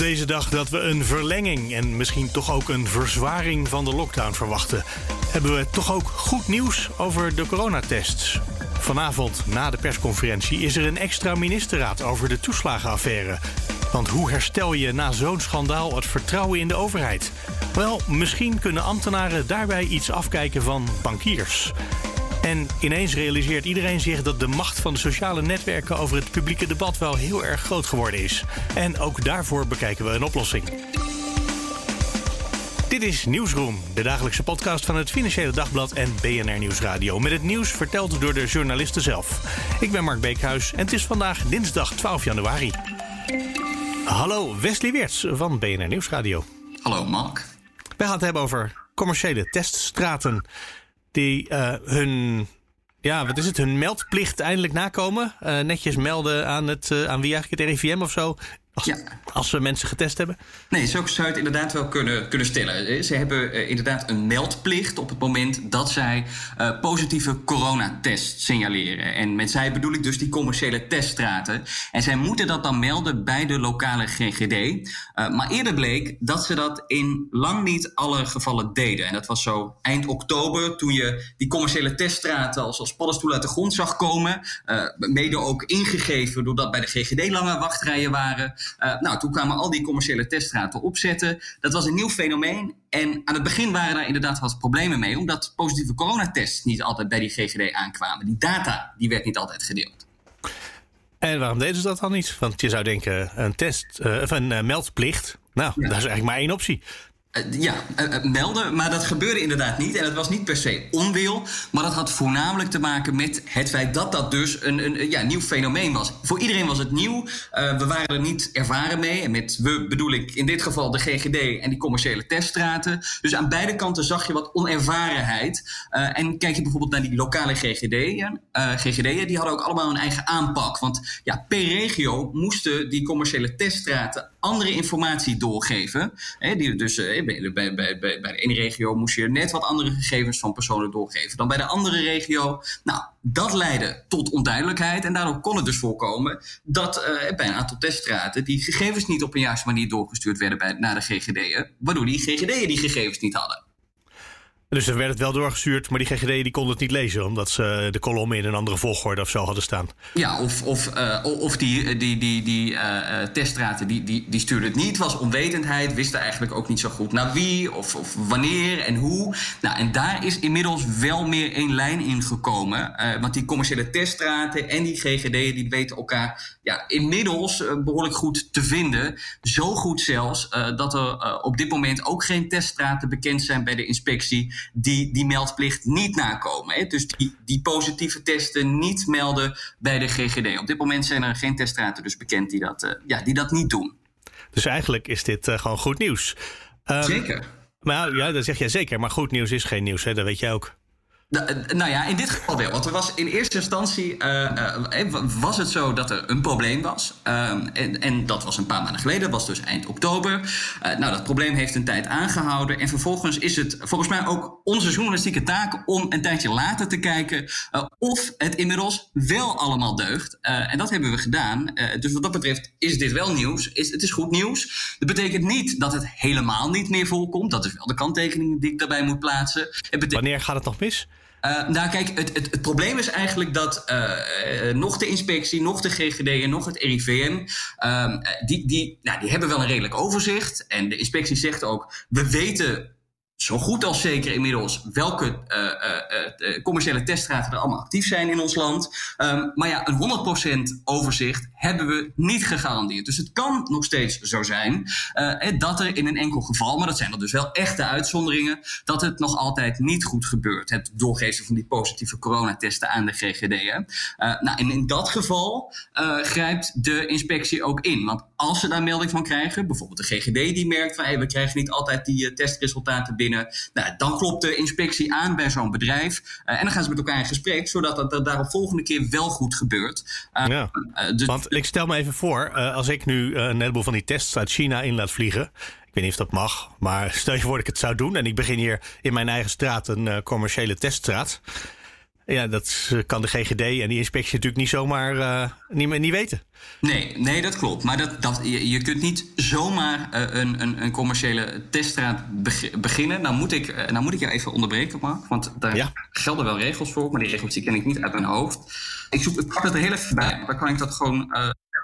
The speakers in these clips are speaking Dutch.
Deze dag dat we een verlenging en misschien toch ook een verzwaring van de lockdown verwachten, hebben we toch ook goed nieuws over de coronatests. Vanavond na de persconferentie is er een extra ministerraad over de toeslagenaffaire. Want hoe herstel je na zo'n schandaal het vertrouwen in de overheid? Wel, misschien kunnen ambtenaren daarbij iets afkijken van bankiers. En ineens realiseert iedereen zich dat de macht van de sociale netwerken over het publieke debat wel heel erg groot geworden is. En ook daarvoor bekijken we een oplossing. Dit is Nieuwsroom, de dagelijkse podcast van het Financiële Dagblad en BNR Nieuwsradio. Met het nieuws verteld door de journalisten zelf. Ik ben Mark Beekhuis en het is vandaag dinsdag 12 januari. Hallo, Wesley Weerts van BNR Nieuwsradio. Hallo, Mark. Wij gaan het hebben over commerciële teststraten die uh, hun, ja, wat is het, hun meldplicht eindelijk nakomen. Uh, netjes melden aan, het, uh, aan wie eigenlijk het RIVM of zo. Als, ja. als we mensen getest hebben? Nee, zo zou je het inderdaad wel kunnen, kunnen stellen. Ze hebben uh, inderdaad een meldplicht op het moment dat zij uh, positieve coronatest signaleren. En met zij bedoel ik dus die commerciële teststraten. En zij moeten dat dan melden bij de lokale GGD. Uh, maar eerder bleek dat ze dat in lang niet alle gevallen deden. En dat was zo eind oktober, toen je die commerciële teststraten als, als paddenstoel uit de grond zag komen. mede ook ingegeven doordat bij de GGD lange wachtrijen waren. Uh, nou, toen kwamen al die commerciële teststraten opzetten. Dat was een nieuw fenomeen. En aan het begin waren daar inderdaad wat problemen mee, omdat positieve coronatests niet altijd bij die GGD aankwamen. Die data die werd niet altijd gedeeld. En waarom deden ze dat dan niet? Want je zou denken, een test, uh, of een uh, meldplicht. Nou, ja. dat is eigenlijk maar één optie. Uh, ja, uh, melden, maar dat gebeurde inderdaad niet. En het was niet per se onwil, maar dat had voornamelijk te maken met het feit dat dat dus een, een ja, nieuw fenomeen was. Voor iedereen was het nieuw. We waren er niet ervaren mee. En met we bedoel ik in dit geval de GGD en die commerciële teststraten. Dus aan beide kanten zag je wat onervarenheid. en kijk je bijvoorbeeld naar die lokale GGD'en. GGD'en die hadden ook allemaal een eigen aanpak. Want ja, per regio moesten die commerciële teststraten andere informatie doorgeven. Hè, die dus bij, bij, bij, bij de ene regio moest je net wat andere gegevens van personen doorgeven dan bij de andere regio. Nou, dat leidde tot onduidelijkheid en daardoor kon het dus voorkomen dat uh, bij een aantal teststraten die gegevens niet op een juiste manier doorgestuurd werden naar de GGD'en, waardoor die GGD'en die gegevens niet hadden. Dus er werd het wel doorgestuurd, maar die GGD die kon het niet lezen, omdat ze de kolommen in een andere volgorde of zo hadden staan. Ja, of, of, uh, of die, die, die, die uh, teststraten die, die, die stuurden het niet, was onwetendheid, wisten eigenlijk ook niet zo goed naar wie of, of wanneer en hoe. Nou, en daar is inmiddels wel meer één lijn in gekomen, want die commerciële teststraten en die GGD die weten elkaar ja, inmiddels behoorlijk goed te vinden. Zo goed zelfs dat er op dit moment ook geen teststraten bekend zijn bij de inspectie die die meldplicht niet nakomen. Hè? Dus die, die positieve testen niet melden bij de GGD. Op dit moment zijn er geen teststraten dus bekend die dat, uh, ja, die dat niet doen. Dus eigenlijk is dit uh, gewoon goed nieuws. Um, zeker. Maar ja, dat zeg jij zeker. Maar goed nieuws is geen nieuws, hè? dat weet jij ook. Nou ja, in dit geval wel. Want er was in eerste instantie uh, uh, was het zo dat er een probleem was. Uh, en, en, dat was een paar maanden geleden, dat was dus eind oktober. nou, dat probleem heeft een tijd aangehouden. En vervolgens is het volgens mij ook onze journalistieke taak om een tijdje later te kijken of het inmiddels wel allemaal deugt. en dat hebben we gedaan. dus wat dat betreft is dit wel nieuws. Is, het is goed nieuws. Dat betekent niet dat het helemaal niet meer voorkomt. Dat is wel de kanttekening die ik daarbij moet plaatsen. Wanneer gaat het nog mis? Uh, nou, kijk, het, het, probleem is eigenlijk dat uh, uh, nog de inspectie, nog de GGD en nog het RIVM, die, die, nou, die hebben wel een redelijk overzicht. En de inspectie zegt ook, we weten zo goed als zeker inmiddels welke uh, uh, uh, commerciële teststraten er allemaal actief zijn in ons land. Um, maar ja, een 100% overzicht hebben we niet gegarandeerd. Dus het kan nog steeds zo zijn dat er in een enkel geval, maar dat zijn er dus wel echte uitzonderingen, dat het nog altijd niet goed gebeurt. Het doorgeven van die positieve coronatesten aan de GGD. nou, en in dat geval grijpt de inspectie ook in. Want als ze daar melding van krijgen, bijvoorbeeld de GGD die merkt van hey, we krijgen niet altijd die testresultaten binnen binnen. Nou, dan klopt de inspectie aan bij zo'n bedrijf. en dan gaan ze met elkaar in gesprek, zodat dat, dat daarop volgende keer wel goed gebeurt. ja. Dus Want ik stel me even voor, als ik nu een heleboel van die tests uit China in laat vliegen. Ik weet niet of dat mag, maar stel je voor dat ik het zou doen en ik begin hier in mijn eigen straat een commerciële teststraat. Ja, dat kan de GGD en die inspectie natuurlijk niet zomaar uh, niet, niet weten. Nee, nee, dat klopt. Maar dat, dat, je, je kunt niet zomaar uh, een, een, een, commerciële teststraat beginnen. Nou moet, ik, uh, nou moet ik je even onderbreken, Mark. Want daar ja. gelden wel regels voor, maar die regels die ken ik niet uit mijn hoofd. Ik, zoek, ik pak het er heel even bij. Dan kan ik dat gewoon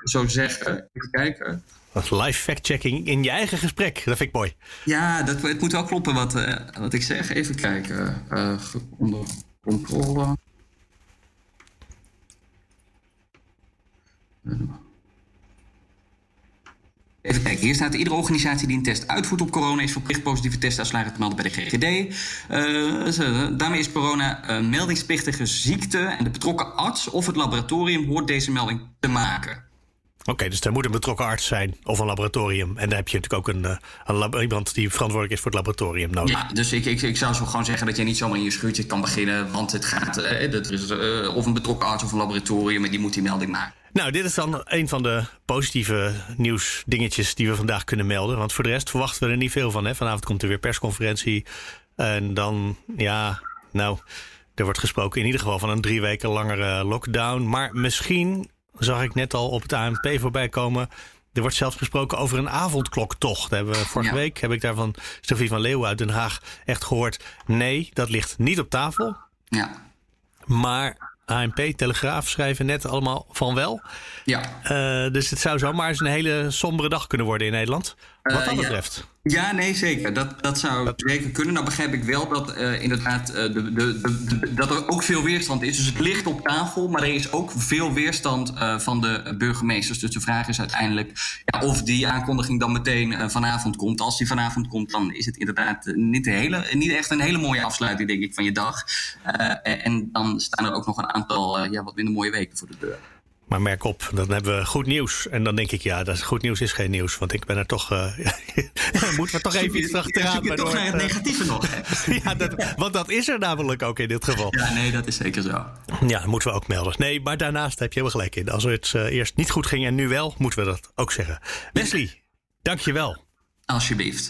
zo zeggen. Even kijken. Live fact-checking in je eigen gesprek. Dat vind ik mooi. Ja, dat, het moet wel kloppen wat, wat ik zeg. Even kijken. onder controle. Even kijken, hier staat iedere organisatie die een test uitvoert op corona is verplicht positieve testuitslagen te melden bij de GGD. Uh, daarmee is corona een meldingsplichtige ziekte en de betrokken arts of het laboratorium hoort deze melding te maken. Oké, dus er moet een betrokken arts zijn of een laboratorium. En daar heb je natuurlijk ook een, eh, een iemand die verantwoordelijk is voor het laboratorium nodig. Ja, dus ik, ik, ik zou zo gewoon zeggen dat je niet zomaar in je schuurtje kan beginnen. Want het gaat, eh, dat is, uh, of een betrokken arts of een laboratorium en die moet die melding maken. Nou, dit is dan een van de positieve nieuwsdingetjes die we vandaag kunnen melden. Want voor de rest verwachten we er niet veel van. Hè? Vanavond komt er weer persconferentie. En dan, ja, nou, er wordt gesproken in ieder geval van een drie weken langere lockdown. Maar misschien zag ik net al op het ANP voorbij komen. Er wordt zelfs gesproken over een avondkloktocht. Hebben we vorige week heb ik daar van Sophie van Leeuwen uit Den Haag echt gehoord. Nee, dat ligt niet op tafel. Ja. Maar ANP, Telegraaf schrijven net allemaal van wel. Ja. Uh, dus het zou zomaar eens een hele sombere dag kunnen worden in Nederland. Wat dat uh, betreft. Ja, nee, zeker. Dat, dat zou zeker kunnen. Nou begrijp ik wel dat uh, inderdaad uh, de, de, de, dat er ook veel weerstand is. Dus het ligt op tafel, maar er is ook veel weerstand uh, van de burgemeesters. Dus de vraag is uiteindelijk ja, of die aankondiging dan meteen vanavond komt. Als die vanavond komt, dan is het inderdaad niet, hele, niet echt een hele mooie afsluiting, denk ik, van je dag. en dan staan er ook nog een aantal ja, wat minder mooie weken voor de deur. Maar merk op, dan hebben we goed nieuws. En dan denk ik, ja, dat goed nieuws is geen nieuws. Want ik ben er toch. Uh, moeten we toch even iets achteraan. Je toch naar het negatieve nog. ja, dat, want dat is er namelijk ook in dit geval. Ja, nee, dat is zeker zo. Ja, dat moeten we ook melden. Nee, maar daarnaast heb je wel gelijk in. Als het uh, eerst niet goed ging en nu wel, moeten we dat ook zeggen. Wesley, dank je wel. Alsjeblieft.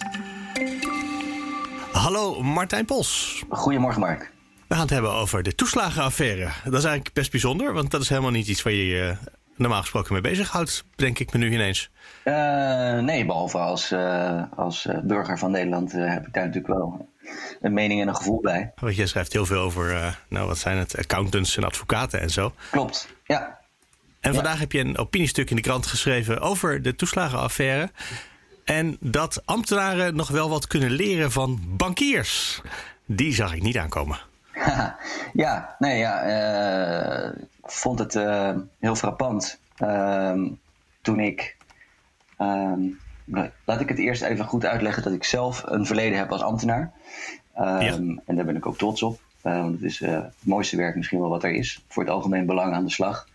Hallo, Martijn Pos. Goedemorgen, Mark. We gaan het hebben over de toeslagenaffaire. Dat is eigenlijk best bijzonder, want dat is helemaal niet iets waar je je normaal gesproken mee bezighoudt, denk ik me nu ineens. Uh, nee, behalve als, uh, als uh, burger van Nederland heb ik daar natuurlijk wel een mening en een gevoel bij. Want je schrijft heel veel over, nou wat zijn het, accountants en advocaten en zo. Klopt, ja. En vandaag heb je een opiniestuk in de krant geschreven over de toeslagenaffaire. En dat ambtenaren nog wel wat kunnen leren van bankiers. Die zag ik niet aankomen. ja, nee, ja. Uh, vond het uh, heel frappant uh, toen ik. Ehm, laat ik het eerst even goed uitleggen dat ik zelf een verleden heb als ambtenaar. Ja. En daar ben ik ook trots op. want het is het mooiste werk misschien wel wat er is. Voor het algemeen belang aan de slag.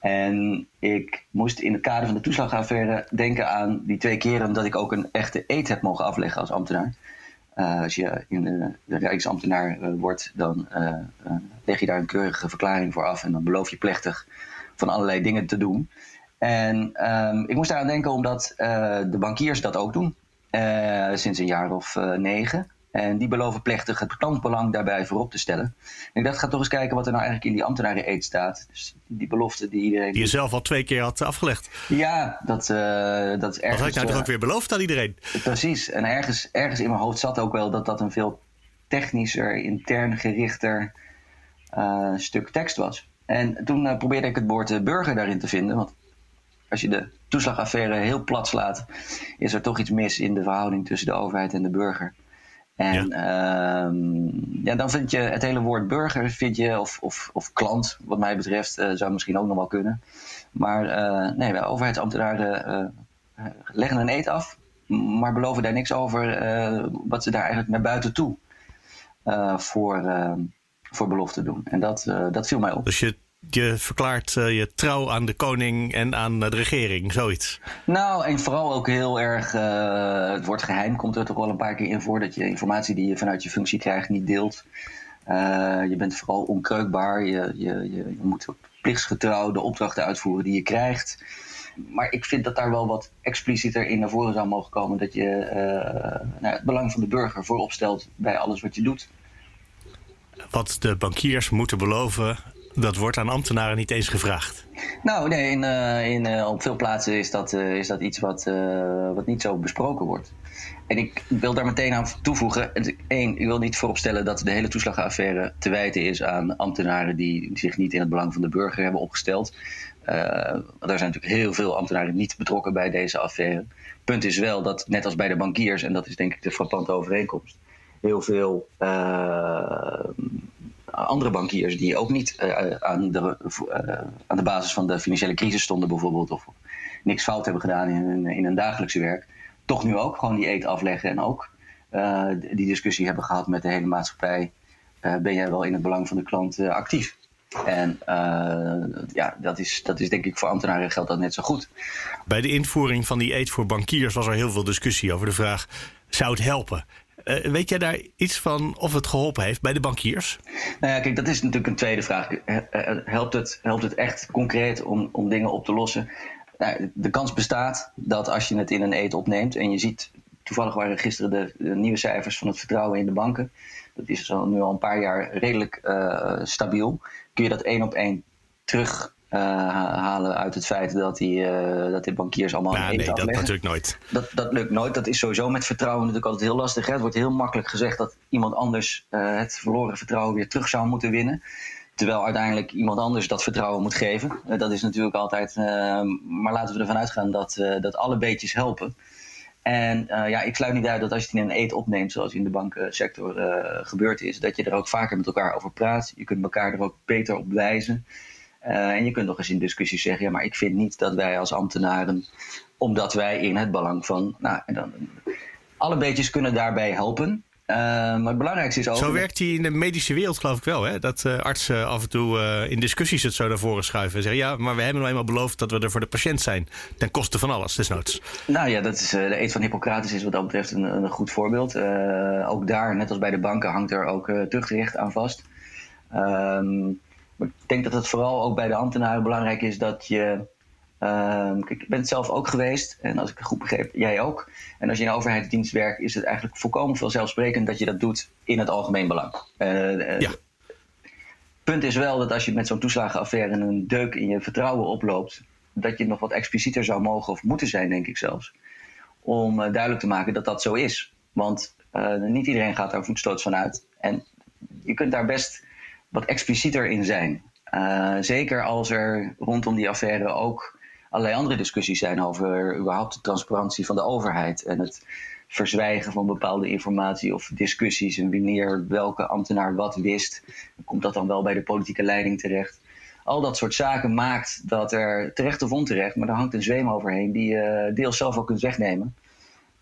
En ik moest in het kader van de toeslagaffaire denken aan die twee keren dat ik ook een echte eet heb mogen afleggen als ambtenaar. Uh, als je in de, Rijksambtenaar uh, wordt, dan uh, leg je daar een keurige verklaring voor af en dan beloof je plechtig van allerlei dingen te doen. En um, ik moest daaraan denken omdat de bankiers dat ook doen, sinds een jaar of negen. En die beloven plechtig het klantbelang daarbij voorop te stellen. En ik dacht, ga toch eens kijken wat er nou eigenlijk in die ambtenaren-eet staat. Dus die belofte die iedereen... Die je zelf al twee keer had afgelegd. Ja, dat, uh, dat is ergens... Dat had ik nou toch ook weer beloofd aan iedereen? Precies. En ergens, ergens in mijn hoofd zat ook wel dat dat een veel technischer, intern gerichter uh, stuk tekst was. En toen uh, probeerde ik het woord burger daarin te vinden. Want als je de toeslagaffaire heel plat slaat, is er toch iets mis in de verhouding tussen de overheid en de burger. En ja. Ehm, ja, dan vind je het hele woord burger, vind je, of, of, of klant, wat mij betreft, uh, zou misschien ook nog wel kunnen. Maar uh, nee, wij overheidsambtenaren uh, leggen een eet af, maar beloven daar niks over wat ze daar eigenlijk naar buiten toe voor, voor belofte doen. En dat, dat viel mij op. Dus je je verklaart uh, je trouw aan de koning en aan de regering, zoiets. Nou, en vooral ook heel erg, uh, het woord geheim komt er toch wel een paar keer in voor, dat je informatie die je vanuit je functie krijgt niet deelt. Uh, je bent vooral onkreukbaar, je, je, je, je moet plichtsgetrouw de opdrachten uitvoeren die je krijgt. Maar ik vind dat daar wel wat explicieter in naar voren zou mogen komen. Dat je nou, het belang van de burger voorop stelt bij alles wat je doet. Wat de bankiers moeten beloven, dat wordt aan ambtenaren niet eens gevraagd. Nou, nee, in, uh, in, uh, op veel plaatsen is dat, uh, is dat iets wat, wat niet zo besproken wordt. En ik wil daar meteen aan toevoegen. Eén, ik wil niet vooropstellen dat de hele toeslagaffaire te wijten is aan ambtenaren die zich niet in het belang van de burger hebben opgesteld. er zijn natuurlijk heel veel ambtenaren niet betrokken bij deze affaire. Punt is wel dat, net als bij de bankiers, en dat is denk ik de frappante overeenkomst, heel veel andere bankiers die ook niet uh, aan, de, uh, aan de basis van de financiële crisis stonden, bijvoorbeeld, of niks fout hebben gedaan in hun, in hun dagelijkse werk, toch nu ook gewoon die eet afleggen en ook die discussie hebben gehad met de hele maatschappij. ben jij wel in het belang van de klant actief? En ja, dat is, dat is denk ik voor ambtenaren geldt dat net zo goed. Bij de invoering van die eet voor bankiers was er heel veel discussie over de vraag: zou het helpen? Uh, weet jij daar iets van of het geholpen heeft bij de bankiers? Nou ja, kijk, dat is natuurlijk een tweede vraag. Helpt het, helpt het echt concreet om, om dingen op te lossen? Nou, de kans bestaat dat als je het in een eet opneemt en je ziet, toevallig waren gisteren de, nieuwe cijfers van het vertrouwen in de banken. Dat is nu al een paar jaar redelijk stabiel. Kun je dat één op één terug uh, halen uit het feit dat die, uh, dat die bankiers allemaal. Ja, nee, dat natuurlijk nooit. Dat, dat lukt nooit. Dat is sowieso met vertrouwen natuurlijk altijd heel lastig. Hè? Het wordt heel makkelijk gezegd dat iemand anders uh, het verloren vertrouwen weer terug zou moeten winnen. Terwijl uiteindelijk iemand anders dat vertrouwen moet geven. dat is natuurlijk altijd. maar laten we ervan uitgaan dat, dat alle beetjes helpen. En ja, ik sluit niet uit dat als je het in een eet opneemt, zoals in de bankensector gebeurd is, dat je er ook vaker met elkaar over praat. Je kunt elkaar er ook beter op wijzen. Uh, en je kunt nog eens in discussie zeggen, ja, maar ik vind niet dat wij als ambtenaren, omdat wij in het belang van, nou, en dan, alle beetjes kunnen daarbij helpen. Uh, maar het belangrijkste is ook. Zo werkt hij in de medische wereld, geloof ik wel. Hè? Dat uh, artsen af en toe in discussies het zo naar voren schuiven. En zeggen: Ja, maar we hebben nou eenmaal beloofd dat we er voor de patiënt zijn. Ten koste van alles, desnoods. Nou ja, dat is, de eet van Hippocrates is wat dat betreft een, een goed voorbeeld. ook daar, net als bij de banken, hangt er ook terugrecht aan vast. Ehm, maar ik denk dat het vooral ook bij de ambtenaren belangrijk is dat je. Uh, kijk, ik ben het zelf ook geweest en als ik het goed begreep, jij ook. En als je in de overheidsdienst werkt, is het eigenlijk volkomen vanzelfsprekend dat je dat doet in het algemeen belang. Uh, ja. Punt is wel dat als je met zo'n toeslagenaffaire een deuk in je vertrouwen oploopt, dat je nog wat explicieter zou mogen of moeten zijn, denk ik zelfs. Om uh, duidelijk te maken dat dat zo is. Want niet iedereen gaat daar voetstoots van uit. En je kunt daar best wat explicieter in zijn. Uh, zeker als er rondom die affaire ook allerlei andere discussies zijn over überhaupt de transparantie van de overheid en het verzwijgen van bepaalde informatie of discussies en wanneer welke ambtenaar wat wist. Komt dat dan wel bij de politieke leiding terecht? Al dat soort zaken maakt dat er terecht of onterecht, maar er hangt een zweem overheen die je deels zelf ook kunt wegnemen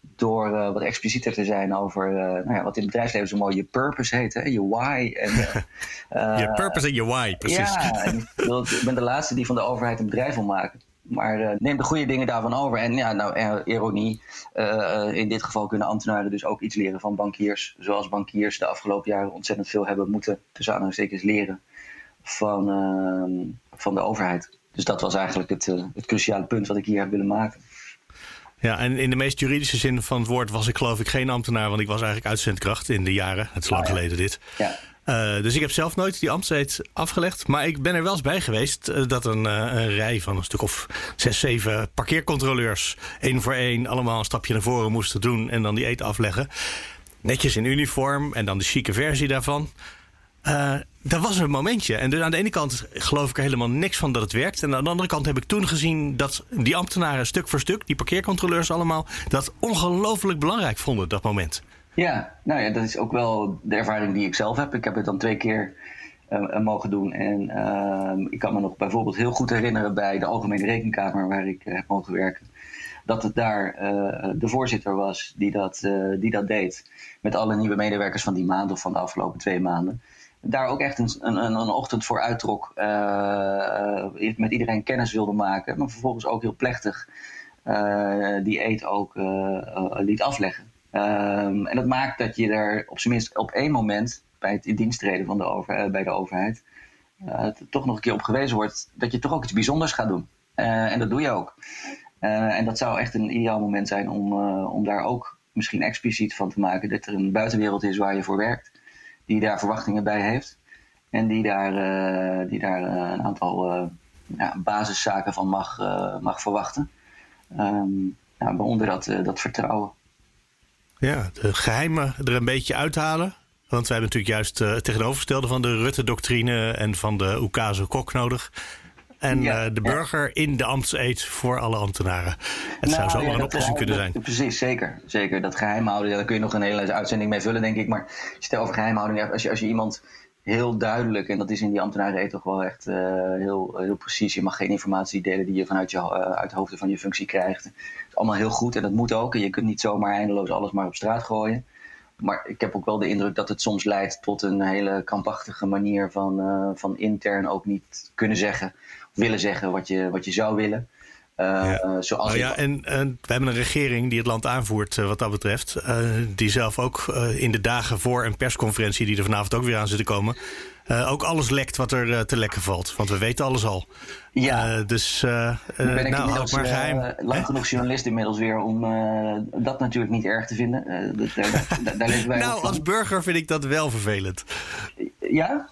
door uh, wat explicieter te zijn over uh, nou ja, wat in het bedrijfsleven zo mooi je purpose heet, hè? je why. En, uh, je purpose en je why, precies. Ja, en ik ben de laatste die van de overheid een bedrijf wil maken. Maar neem de goede dingen daarvan over. En ja, nou, ironie. in dit geval kunnen ambtenaren dus ook iets leren van bankiers. Zoals bankiers de afgelopen jaren ontzettend veel hebben moeten, tussen aanhalingstekens, leren van, van de overheid. Dus dat was eigenlijk het, het cruciale punt wat ik hier heb willen maken. Ja, en in de meest juridische zin van het woord was ik geloof ik geen ambtenaar, want ik was eigenlijk uitzendkracht in de jaren. Het is lang ah, geleden dit. Ja. Uh, dus ik heb zelf nooit die ambtseed afgelegd. Maar ik ben er wel eens bij geweest uh, dat een, uh, een, rij van een stuk of zes, zeven parkeercontroleurs... één voor één allemaal een stapje naar voren moesten doen en dan die eet afleggen. Netjes in uniform en dan de chique versie daarvan. Dat was een momentje. En dus aan de ene kant geloof ik er helemaal niks van dat het werkt. En aan de andere kant heb ik toen gezien dat die ambtenaren stuk voor stuk, die parkeercontroleurs allemaal, dat ongelooflijk belangrijk vonden, dat moment. Ja, nou ja, dat is ook wel de ervaring die ik zelf heb. Ik heb het dan twee keer uh, mogen doen. En uh, ik kan me nog bijvoorbeeld heel goed herinneren bij de Algemene Rekenkamer, waar ik heb mogen werken. Dat het daar de voorzitter was die dat, die dat deed. Met alle nieuwe medewerkers van die maand of van de afgelopen twee maanden. Daar ook echt een, een, een ochtend voor uittrok. met iedereen kennis wilde maken. Maar vervolgens ook heel plechtig die eet ook liet afleggen. Ehm, en dat maakt dat je er op zijn minst op één moment bij het in van de over, bij de overheid toch nog een keer op gewezen wordt dat je toch ook iets bijzonders gaat doen. en dat doe je ook. en dat zou echt een ideaal moment zijn om, om daar ook misschien expliciet van te maken dat er een buitenwereld is waar je voor werkt, die daar verwachtingen bij heeft en die daar, uh, die daar uh, een aantal uh, ja, basiszaken van mag, mag verwachten. Um, ja, waaronder dat, dat vertrouwen. Ja, de geheimen er een beetje uithalen. Want wij hebben natuurlijk juist het tegenovergestelde van de Rutte-doctrine en van de Oekase Kok nodig. En ja, uh, de burger ja. in de ambtseed voor alle ambtenaren. Het nou, zou zomaar ja, een oplossing kunnen zijn. Precies, zeker. zeker. Dat geheimhouden, daar kun je nog een hele uitzending mee vullen, denk ik. Maar het over geheimhouding als je, als je iemand heel duidelijk, en dat is in die ambtenareneed toch wel echt uh, heel, heel precies. Je mag geen informatie delen die je vanuit je, uh, uit de hoofden van je functie krijgt. Dat is allemaal heel goed en dat moet ook. En je kunt niet zomaar eindeloos alles maar op straat gooien. Maar ik heb ook wel de indruk dat het soms leidt tot een hele krampachtige manier van, uh, van intern ook niet kunnen zeggen willen zeggen wat je, wat je zou willen. Uh, ja. Zoals nou ja, en, en, we hebben een regering die het land aanvoert uh, wat dat betreft. Uh, die zelf ook in de dagen voor een persconferentie, die er vanavond ook weer aan zit te komen. ook alles lekt wat er te lekken valt. Want we weten alles al. Ja, dus ben ik nou, houd maar geheim. lang genoeg journalist inmiddels weer om dat natuurlijk niet erg te vinden. Dat, daar, daar wij nou, als burger vind ik dat wel vervelend. Ja?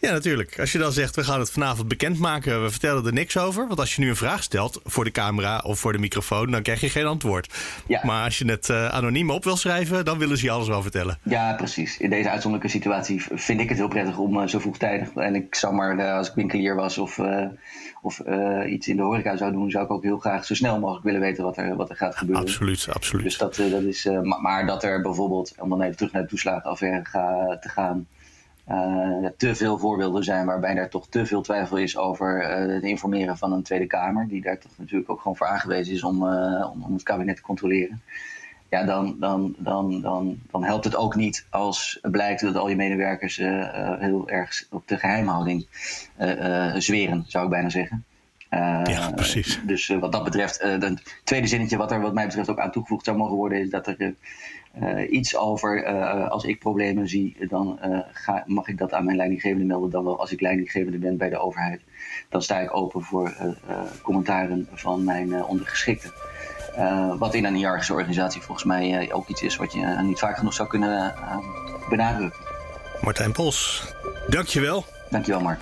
Ja, natuurlijk. Als je dan zegt, we gaan het vanavond bekendmaken, we vertellen er niks over. Want als je nu een vraag stelt voor de camera of voor de microfoon, dan krijg je geen antwoord. Ja. Maar als je het uh, anoniem op wil schrijven, dan willen ze je alles wel vertellen. Ja, precies. In deze uitzonderlijke situatie vind ik het heel prettig om uh, zo vroegtijdig. En ik zou maar, uh, als ik winkelier was of, of iets in de horeca zou doen, zou ik ook heel graag zo snel mogelijk willen weten wat er, wat er gaat gebeuren. Absoluut, absoluut. Dus dat, dat is, maar, maar, dat er bijvoorbeeld, om dan even terug naar de toeslagenaffaire te gaan uh, te veel voorbeelden zijn waarbij er toch te veel twijfel is over uh, het informeren van een Tweede Kamer, die daar toch natuurlijk ook gewoon voor aangewezen is om, uh, om, om, het kabinet te controleren. Ja, dan, dan, dan, dan, dan helpt het ook niet als blijkt dat al je medewerkers heel erg op de geheimhouding zweren, zou ik bijna zeggen. ja, precies. Dus wat dat betreft, het tweede zinnetje wat er wat mij betreft ook aan toegevoegd zou mogen worden, is dat er uh, iets over, uh, als ik problemen zie, dan uh, ga, mag ik dat aan mijn leidinggevende melden. Dan wel als ik leidinggevende ben bij de overheid. Dan sta ik open voor commentaren van mijn ondergeschikten. wat in een hiërarchische organisatie volgens mij ook iets is wat je niet vaak genoeg zou kunnen benadrukken. Martijn Pols, dankjewel. Dankjewel Mark.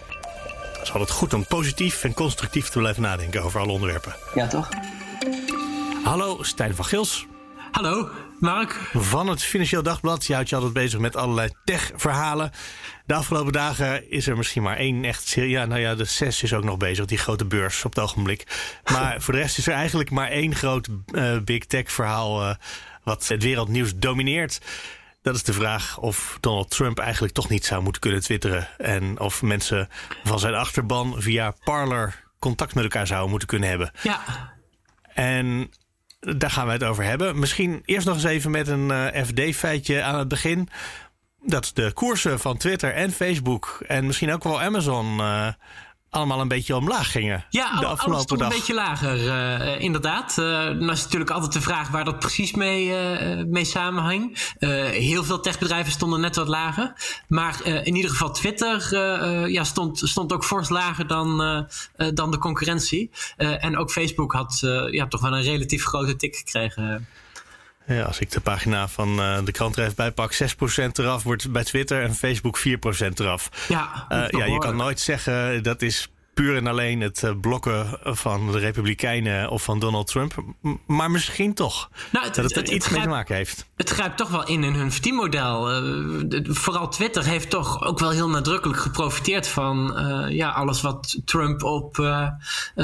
Het is altijd goed om positief en constructief te blijven nadenken over alle onderwerpen. Ja, toch? Hallo, Stijn van Gils. Hallo, Mark. Van het Financieel Dagblad. Je houdt je altijd bezig met allerlei tech-verhalen. De afgelopen dagen is er misschien maar één echt. Ja, nou ja, de zes is ook nog bezig, die grote beurs op het ogenblik. Maar voor de rest is er eigenlijk maar één groot uh, big tech-verhaal. Uh, wat het wereldnieuws domineert. Dat is de vraag of Donald Trump eigenlijk toch niet zou moeten kunnen twitteren. En of mensen van zijn achterban via Parler contact met elkaar zouden moeten kunnen hebben. Ja. En daar gaan we het over hebben. Misschien eerst nog eens even met een uh, FD-feitje aan het begin. Dat de koersen van Twitter en Facebook en misschien ook wel Amazon uh, allemaal een beetje omlaag gingen. Ja, de afgelopen dag. een beetje lager, uh, inderdaad. Uh, dan is natuurlijk altijd de vraag waar dat precies mee, uh, mee samenhing. heel veel techbedrijven stonden net wat lager. Maar in ieder geval Twitter ja, stond, stond ook fors lager dan, dan de concurrentie. en ook Facebook had ja, toch wel een relatief grote tik gekregen. Ja, als ik de pagina van uh, de krant er even bij pak, 6% eraf wordt bij Twitter en Facebook 4% eraf. Ja, uh, ja je kan nooit zeggen dat is puur en alleen het uh, blokken van de Republikeinen of van Donald Trump. Maar misschien toch. Nou, het, dat het, het, iets mee te maken heeft. Het grijpt toch wel in in hun verdienmodel. Uh, vooral Twitter heeft toch ook wel heel nadrukkelijk geprofiteerd van uh, ja, alles wat Trump op,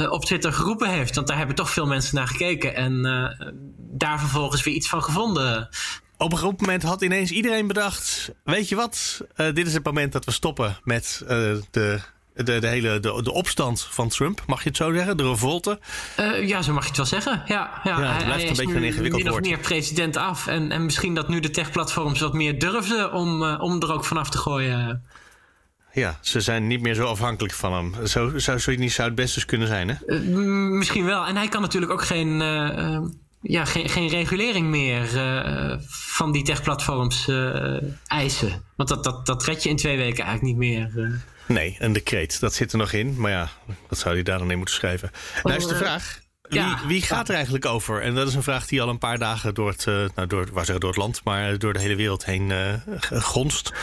op Twitter geroepen heeft. Want daar hebben toch veel mensen naar gekeken. En daar vervolgens weer iets van gevonden. Op een goed moment had ineens iedereen bedacht: Weet je wat? dit is het moment dat we stoppen met de De, de hele de, de opstand van Trump, mag je het zo zeggen? De revolte? Uh, ja, zo mag je het wel zeggen. Ja, ja, ja het blijft hij, een beetje een ingewikkeld woord. meer president af. En, en misschien dat nu de techplatforms wat meer durfden om, uh, om er ook vanaf te gooien. Ja, ze zijn niet meer zo afhankelijk van hem. Zo zou, zo niet, zou het best dus kunnen zijn, hè? Uh, misschien wel. En hij kan natuurlijk ook geen, ja, geen, geen regulering meer van die techplatforms eisen. Want dat, dat, dat red je in twee weken eigenlijk niet meer. Nee, een decreet. Dat zit er nog in. Maar ja, wat zou hij daar dan in moeten schrijven? Nou is de vraag... Wie, ja, wie, gaat er eigenlijk over? En dat is een vraag die al een paar dagen door het, nou door, waar zeggen, door het land, maar door de hele wereld heen uh, gonst.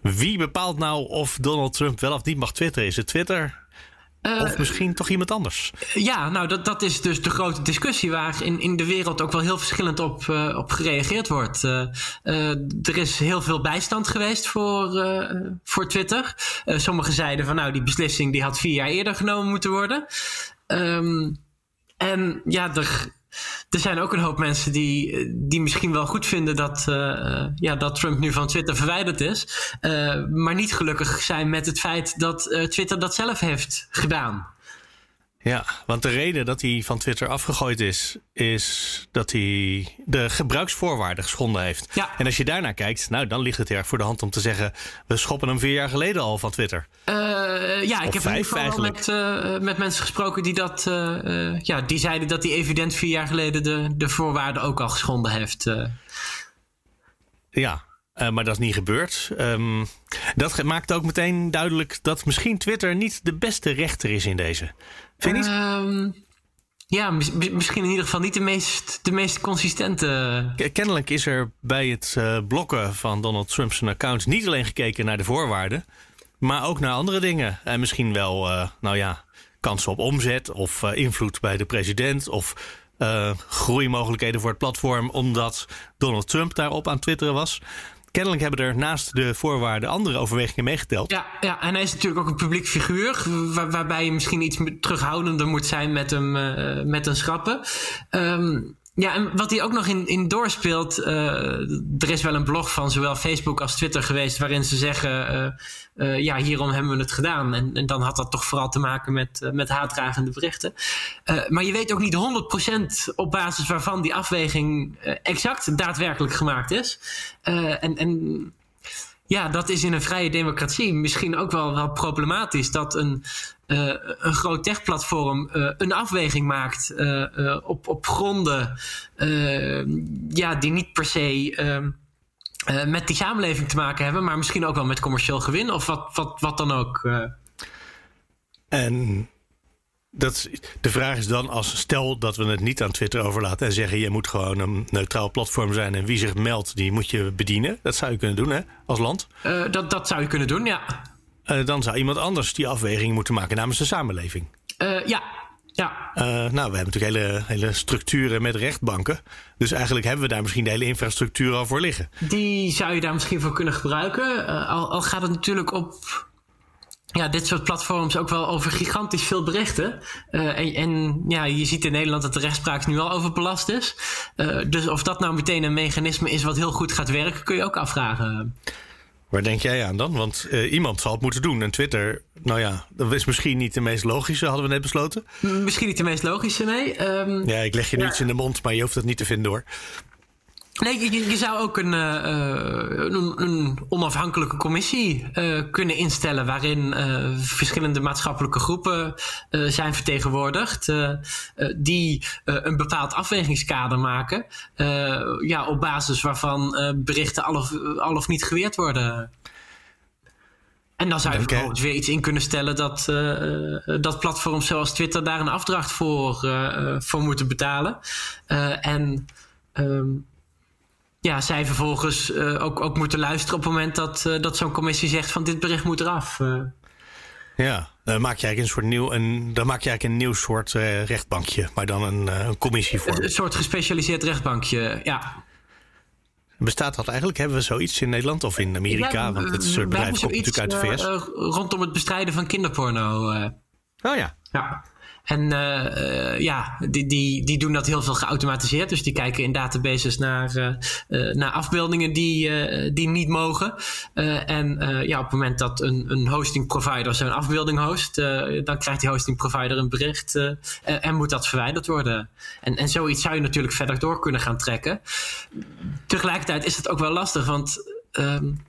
Wie bepaalt nou of Donald Trump wel of niet mag twitteren? Is het Twitter? Uh, of misschien toch iemand anders? Ja, nou dat, dat is dus de grote discussie waar in, in de wereld ook wel heel verschillend op, uh, op gereageerd wordt. Uh, er is heel veel bijstand geweest voor, voor Twitter. sommigen zeiden van nou die beslissing die had vier jaar eerder genomen moeten worden. Um, en ja, er, er zijn ook een hoop mensen die, die misschien wel goed vinden dat, uh, ja, dat Trump nu van Twitter verwijderd is. Uh, maar niet gelukkig zijn met het feit dat Twitter dat zelf heeft gedaan. Ja, want de reden dat hij van Twitter afgegooid is, is dat hij de gebruiksvoorwaarden geschonden heeft. Ja. En als je daarnaar kijkt, nou dan ligt het erg voor de hand om te zeggen: we schoppen hem vier jaar geleden al van Twitter. Uh, ja, ik heb vijf, eigenlijk. met, uh, met mensen gesproken die dat, uh, ja, die zeiden dat hij evident vier jaar geleden de, de voorwaarden ook al geschonden heeft. Ja, uh, maar dat is niet gebeurd. Um, dat maakt ook meteen duidelijk dat misschien Twitter niet de beste rechter is in deze. Vind je niet? Um, ja, misschien in ieder geval niet de meest, de meest consistente. Kennelijk is er bij het uh, blokken van Donald Trump's account niet alleen gekeken naar de voorwaarden, maar ook naar andere dingen. En misschien wel, uh, nou ja, kansen op omzet of invloed bij de president of groeimogelijkheden voor het platform omdat Donald Trump daarop aan twitteren was kennelijk hebben er naast de voorwaarden andere overwegingen meegeteld. Ja, ja, en hij is natuurlijk ook een publiek figuur, waar, waarbij je misschien iets terughoudender moet zijn met hem, uh, met een schrappen. Um, ja, en wat hij ook nog in, in doorspeelt. Uh, er is wel een blog van zowel Facebook als Twitter geweest. waarin ze zeggen. Uh, uh, ja, hierom hebben we het gedaan. En, en dan had dat toch vooral te maken met, met haatdragende berichten. maar je weet ook niet 100% op basis waarvan die afweging exact daadwerkelijk gemaakt is. en. en ja, dat is in een vrije democratie misschien ook wel, wel problematisch. Dat een, uh, een groot techplatform uh, een afweging maakt uh, op, op gronden ja, die niet per se ehm, met die samenleving te maken hebben, maar misschien ook wel met commercieel gewin of wat, wat, wat dan ook. En dat, de vraag is dan, als stel dat we het niet aan Twitter overlaten en zeggen: je moet gewoon een neutraal platform zijn en wie zich meldt, die moet je bedienen. Dat zou je kunnen doen, hè, als land? Uh, dat, dat zou je kunnen doen, ja. Uh, dan zou iemand anders die afweging moeten maken namens de samenleving. Uh, ja. Ja. nou, we hebben natuurlijk hele, hele structuren met rechtbanken. Dus eigenlijk hebben we daar misschien de hele infrastructuur al voor liggen. Die zou je daar misschien voor kunnen gebruiken. al, al gaat het natuurlijk op ja, dit soort platforms ook wel over gigantisch veel berichten. En, en, ja, je ziet in Nederland dat de rechtspraak nu al overbelast is. Dus of dat nou meteen een mechanisme is wat heel goed gaat werken, kun je ook afvragen. Waar denk jij aan dan? Want uh, iemand zal het moeten doen. En Twitter, nou ja, dat is misschien niet de meest logische, hadden we net besloten. Misschien niet de meest logische, nee. Um, ja, ik leg je nu iets in de mond, maar je hoeft het niet te vinden hoor. Nee, je, je, zou ook een, uh, een, een, onafhankelijke commissie uh, kunnen instellen waarin uh, verschillende maatschappelijke groepen zijn vertegenwoordigd, die een bepaald afwegingskader maken, ja, op basis waarvan berichten al of, al of niet geweerd worden. En dan zou je bijvoorbeeld weer iets in kunnen stellen dat, dat platforms zoals Twitter daar een afdracht voor, voor moeten betalen. en um, ja, zij vervolgens uh, ook, ook moeten luisteren op het moment dat, uh, dat zo'n commissie zegt van dit bericht moet eraf. Uh. Ja, dan maak je eigenlijk een soort nieuw, een, dan maak je eigenlijk een nieuw soort rechtbankje, maar dan een, een commissie voor. Een soort gespecialiseerd rechtbankje, ja. Bestaat dat eigenlijk? Hebben we zoiets in Nederland of in Amerika? Ja, Want het soort bedrijf komt natuurlijk uit de VS. rondom het bestrijden van kinderporno. oh ja. Ja. En uh, ja, die, die, die doen dat heel veel geautomatiseerd. Dus die kijken in databases naar, uh, naar afbeeldingen die, die niet mogen. en ja, op het moment dat een, een hosting provider zo'n afbeelding host, dan krijgt die hosting provider een bericht en moet dat verwijderd worden. En, en zoiets zou je natuurlijk verder door kunnen gaan trekken. Tegelijkertijd is het ook wel lastig, want. Um,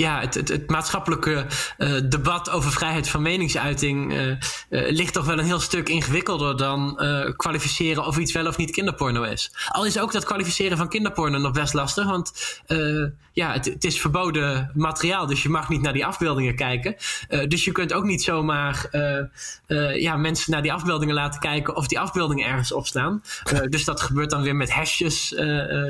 ja, het, het, het maatschappelijke uh, debat over vrijheid van meningsuiting uh, uh, ligt toch wel een heel stuk ingewikkelder dan kwalificeren of iets wel of niet kinderporno is. Al is ook dat kwalificeren van kinderporno nog best lastig, want ja, het, het, is verboden materiaal, dus je mag niet naar die afbeeldingen kijken. dus je kunt ook niet zomaar ja, mensen naar die afbeeldingen laten kijken of die afbeeldingen ergens opstaan. dus dat gebeurt dan weer met hashjes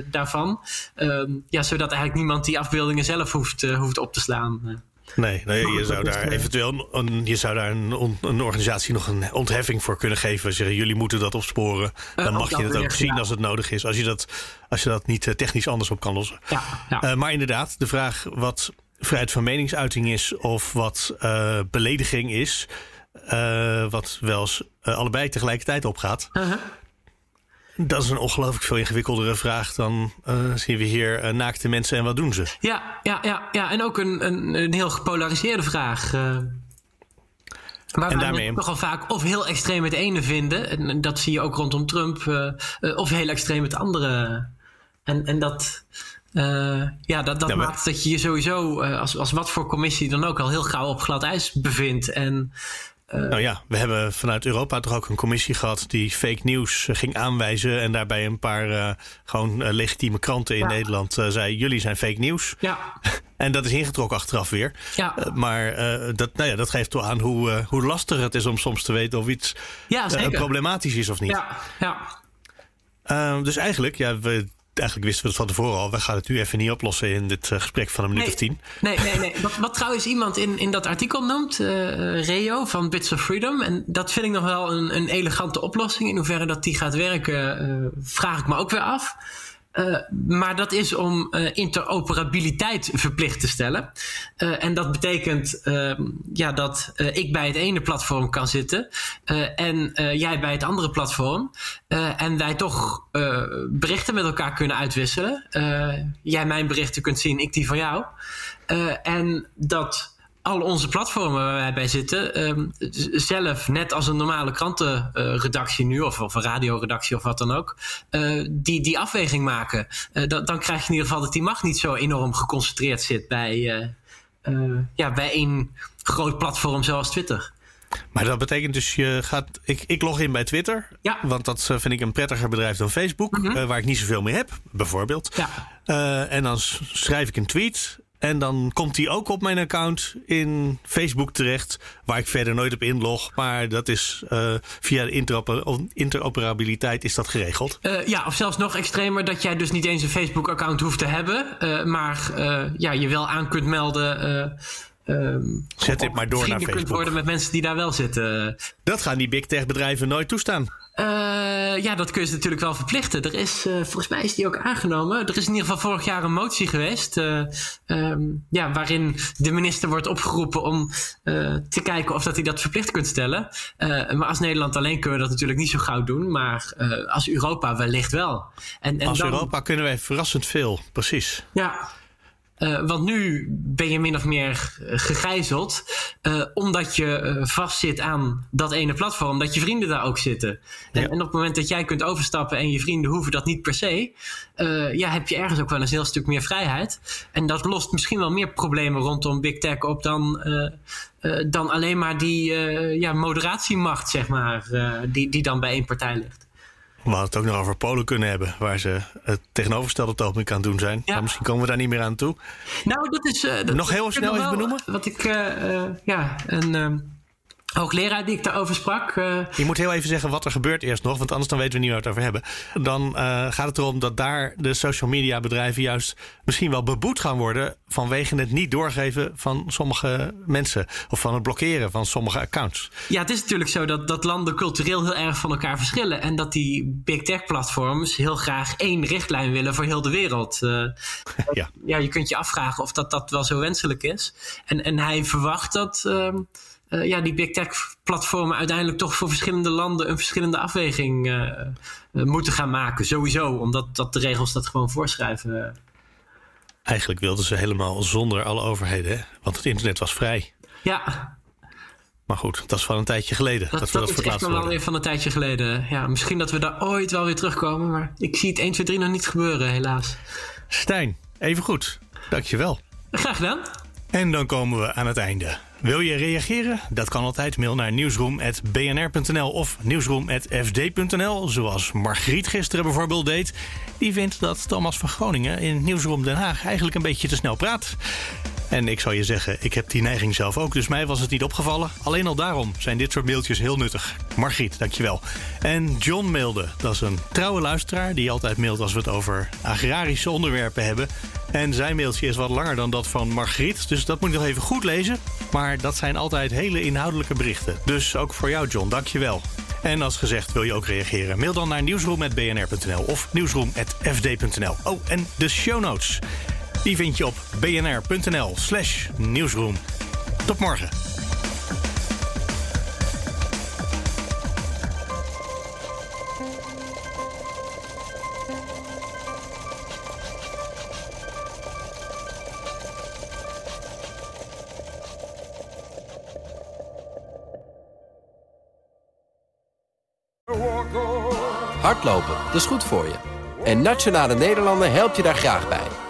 daarvan, ehm, ja, zodat eigenlijk niemand die afbeeldingen zelf hoeft, hoeft op te slaan. Eh. Nee, nee je zou daar eventueel een, je zou daar een, een, organisatie nog een ontheffing voor kunnen geven. Zeggen jullie moeten dat opsporen. Dan uh, mag je het ook zien als het nodig is. Als je dat, als je dat niet eh, technisch anders op kan lossen. Ja, ja. Uh, maar inderdaad, de vraag wat vrijheid van meningsuiting is of wat uh, belediging is. wat wel eens allebei tegelijkertijd opgaat. -huh. Dat is een ongelooflijk veel ingewikkeldere vraag dan uh, zien we hier uh, naakte mensen en wat doen ze? Ja, ja, ja, ja. en ook een, een, een heel gepolariseerde vraag. Uh, waar we nogal vaak of heel extreem het ene vinden, en dat zie je ook rondom Trump, of heel extreem het andere. En, en dat, ja, dat, dat maakt dat je je sowieso, als, als wat voor commissie dan ook, al heel gauw op glad ijs bevindt. En uh, nou ja, we hebben vanuit Europa toch ook een commissie gehad die fake nieuws eh, ging aanwijzen. En daarbij een paar uh, gewoon uh, legitieme kranten in ja. Nederland zei: jullie zijn fake nieuws. Ja. en dat is ingetrokken achteraf weer. Ja. maar dat, nou ja, dat geeft toch aan hoe, hoe lastig het is om soms te weten of iets ja, problematisch is of niet. Ja, ja. dus eigenlijk, ja, we eigenlijk wisten we het van tevoren al. We gaan het nu even niet oplossen in dit uh, gesprek van een minuut nee, of tien. Nee, nee, nee. Wat, wat trouwens iemand in, in dat artikel noemt, uh, Reo van Bits of Freedom. En dat vind ik nog wel een, een elegante oplossing. In hoeverre dat die gaat werken, uh, vraag ik me ook weer af. Uh, maar dat is om uh, interoperabiliteit verplicht te stellen. Uh, en dat betekent ehm, ja, dat ik bij het ene platform kan zitten en jij bij het andere platform. en wij toch berichten met elkaar kunnen uitwisselen. jij mijn berichten kunt zien, ik die van jou. en dat al onze platformen waar wij bij zitten, um, zelf, net als een normale krantenredactie nu, of, of een radioredactie of wat dan ook, uh, die, die afweging maken. Uh, dan, dan krijg je in ieder geval dat die macht niet zo enorm geconcentreerd zit bij, uh, ja, bij één groot platform zoals Twitter. Maar dat betekent dus, je gaat. Ik, ik log in bij Twitter. Ja. Want dat vind ik een prettiger bedrijf dan Facebook. Mm -hmm. waar ik niet zoveel mee heb, bijvoorbeeld. Ja. En dan schrijf ik een tweet. En dan komt hij ook op mijn account in Facebook terecht, waar ik verder nooit op inlog. Maar dat is uh, via de interoper interoperabiliteit is dat geregeld. Uh, ja, of zelfs nog extremer dat jij dus niet eens een Facebook-account hoeft te hebben, uh, maar ja, je wel aan kunt melden. Um, Zet dit maar door naar Facebook. kunt worden met mensen die daar wel zitten. Dat gaan die big tech bedrijven nooit toestaan. Uh, ja, dat kun je natuurlijk wel verplichten. Er is, uh, volgens mij is die ook aangenomen. Er is in ieder geval vorig jaar een motie geweest. Uh, um, ja, waarin de minister wordt opgeroepen om te kijken of dat hij dat verplicht kunt stellen. maar als Nederland alleen kunnen we dat natuurlijk niet zo gauw doen. Maar als Europa wellicht wel. En, en als dan, Europa kunnen wij verrassend veel, precies. Ja. Uh, want nu ben je min of meer gegijzeld, uh, omdat je uh, vastzit aan dat ene platform, dat je vrienden daar ook zitten. Ja. En, en, op het moment dat jij kunt overstappen en je vrienden hoeven dat niet per se, ja, heb je ergens ook wel een heel stuk meer vrijheid. En dat lost misschien wel meer problemen rondom big tech op dan, dan alleen maar die ja, moderatiemacht, zeg maar, die, die dan bij één partij ligt. We hadden het ook nog over Polen kunnen hebben, waar ze het tegenovergestelde op het ogenblik aan doen zijn. Ja. Maar misschien komen we daar niet meer aan toe. Nou, dat is. Uh, dat, nog heel snel even benoemen? Wat ik, uh, uh, ja, een ehm, hoogleraar die ik daarover sprak. Uh... Je moet heel even zeggen wat er gebeurt eerst nog, want anders dan weten we niet waar we het over hebben. Dan uh, gaat het erom dat daar de social media bedrijven juist misschien wel beboet gaan worden vanwege het niet doorgeven van sommige mensen of van het blokkeren van sommige accounts. Ja, het is natuurlijk zo dat, dat landen cultureel heel erg van elkaar verschillen en dat die big tech platforms heel graag één richtlijn willen voor heel de wereld. Uh, ja. ja, je kunt je afvragen of dat, dat wel zo wenselijk is. En, en hij verwacht dat. Uh, ja, die big tech platformen uiteindelijk toch voor verschillende landen een verschillende afweging moeten gaan maken. Sowieso, omdat dat de regels dat gewoon voorschrijven. Eigenlijk wilden ze helemaal zonder alle overheden, hè? want het internet was vrij. Ja. Maar goed, dat is van een tijdje geleden. Dat, dat, we dat, dat is echt wel weer van een tijdje geleden. Ja, misschien dat we daar ooit wel weer terugkomen. Maar ik zie het 1, 2, 3 nog niet gebeuren, helaas. Stijn, even goed. Dankjewel. Graag gedaan. En dan komen we aan het einde. Wil je reageren? Dat kan altijd. Mail naar nieuwsroom.bnr.nl of nieuwsroom.fd.nl. Zoals Margriet gisteren bijvoorbeeld deed. Die vindt dat Thomas van Groningen in Nieuwsroom Den Haag eigenlijk een beetje te snel praat. En ik zou je zeggen, ik heb die neiging zelf ook, dus mij was het niet opgevallen. Alleen al daarom zijn dit soort mailtjes heel nuttig. Margriet, dankjewel. En John mailde, dat is een trouwe luisteraar die altijd mailt als we het over agrarische onderwerpen hebben. En zijn mailtje is wat langer dan dat van Margriet, dus dat moet ik nog even goed lezen. Maar dat zijn altijd hele inhoudelijke berichten. Dus ook voor jou, John, dankjewel. En als gezegd wil je ook reageren. Mail dan naar nieuwsroom.bnr.nl of nieuwsroom.fd.nl. Oh, en de show notes. Die vind je op bnr.nl slash nieuwsroom. Tot morgen. Hardlopen, dat is goed voor je. En Nationale Nederlanden helpt je daar graag bij.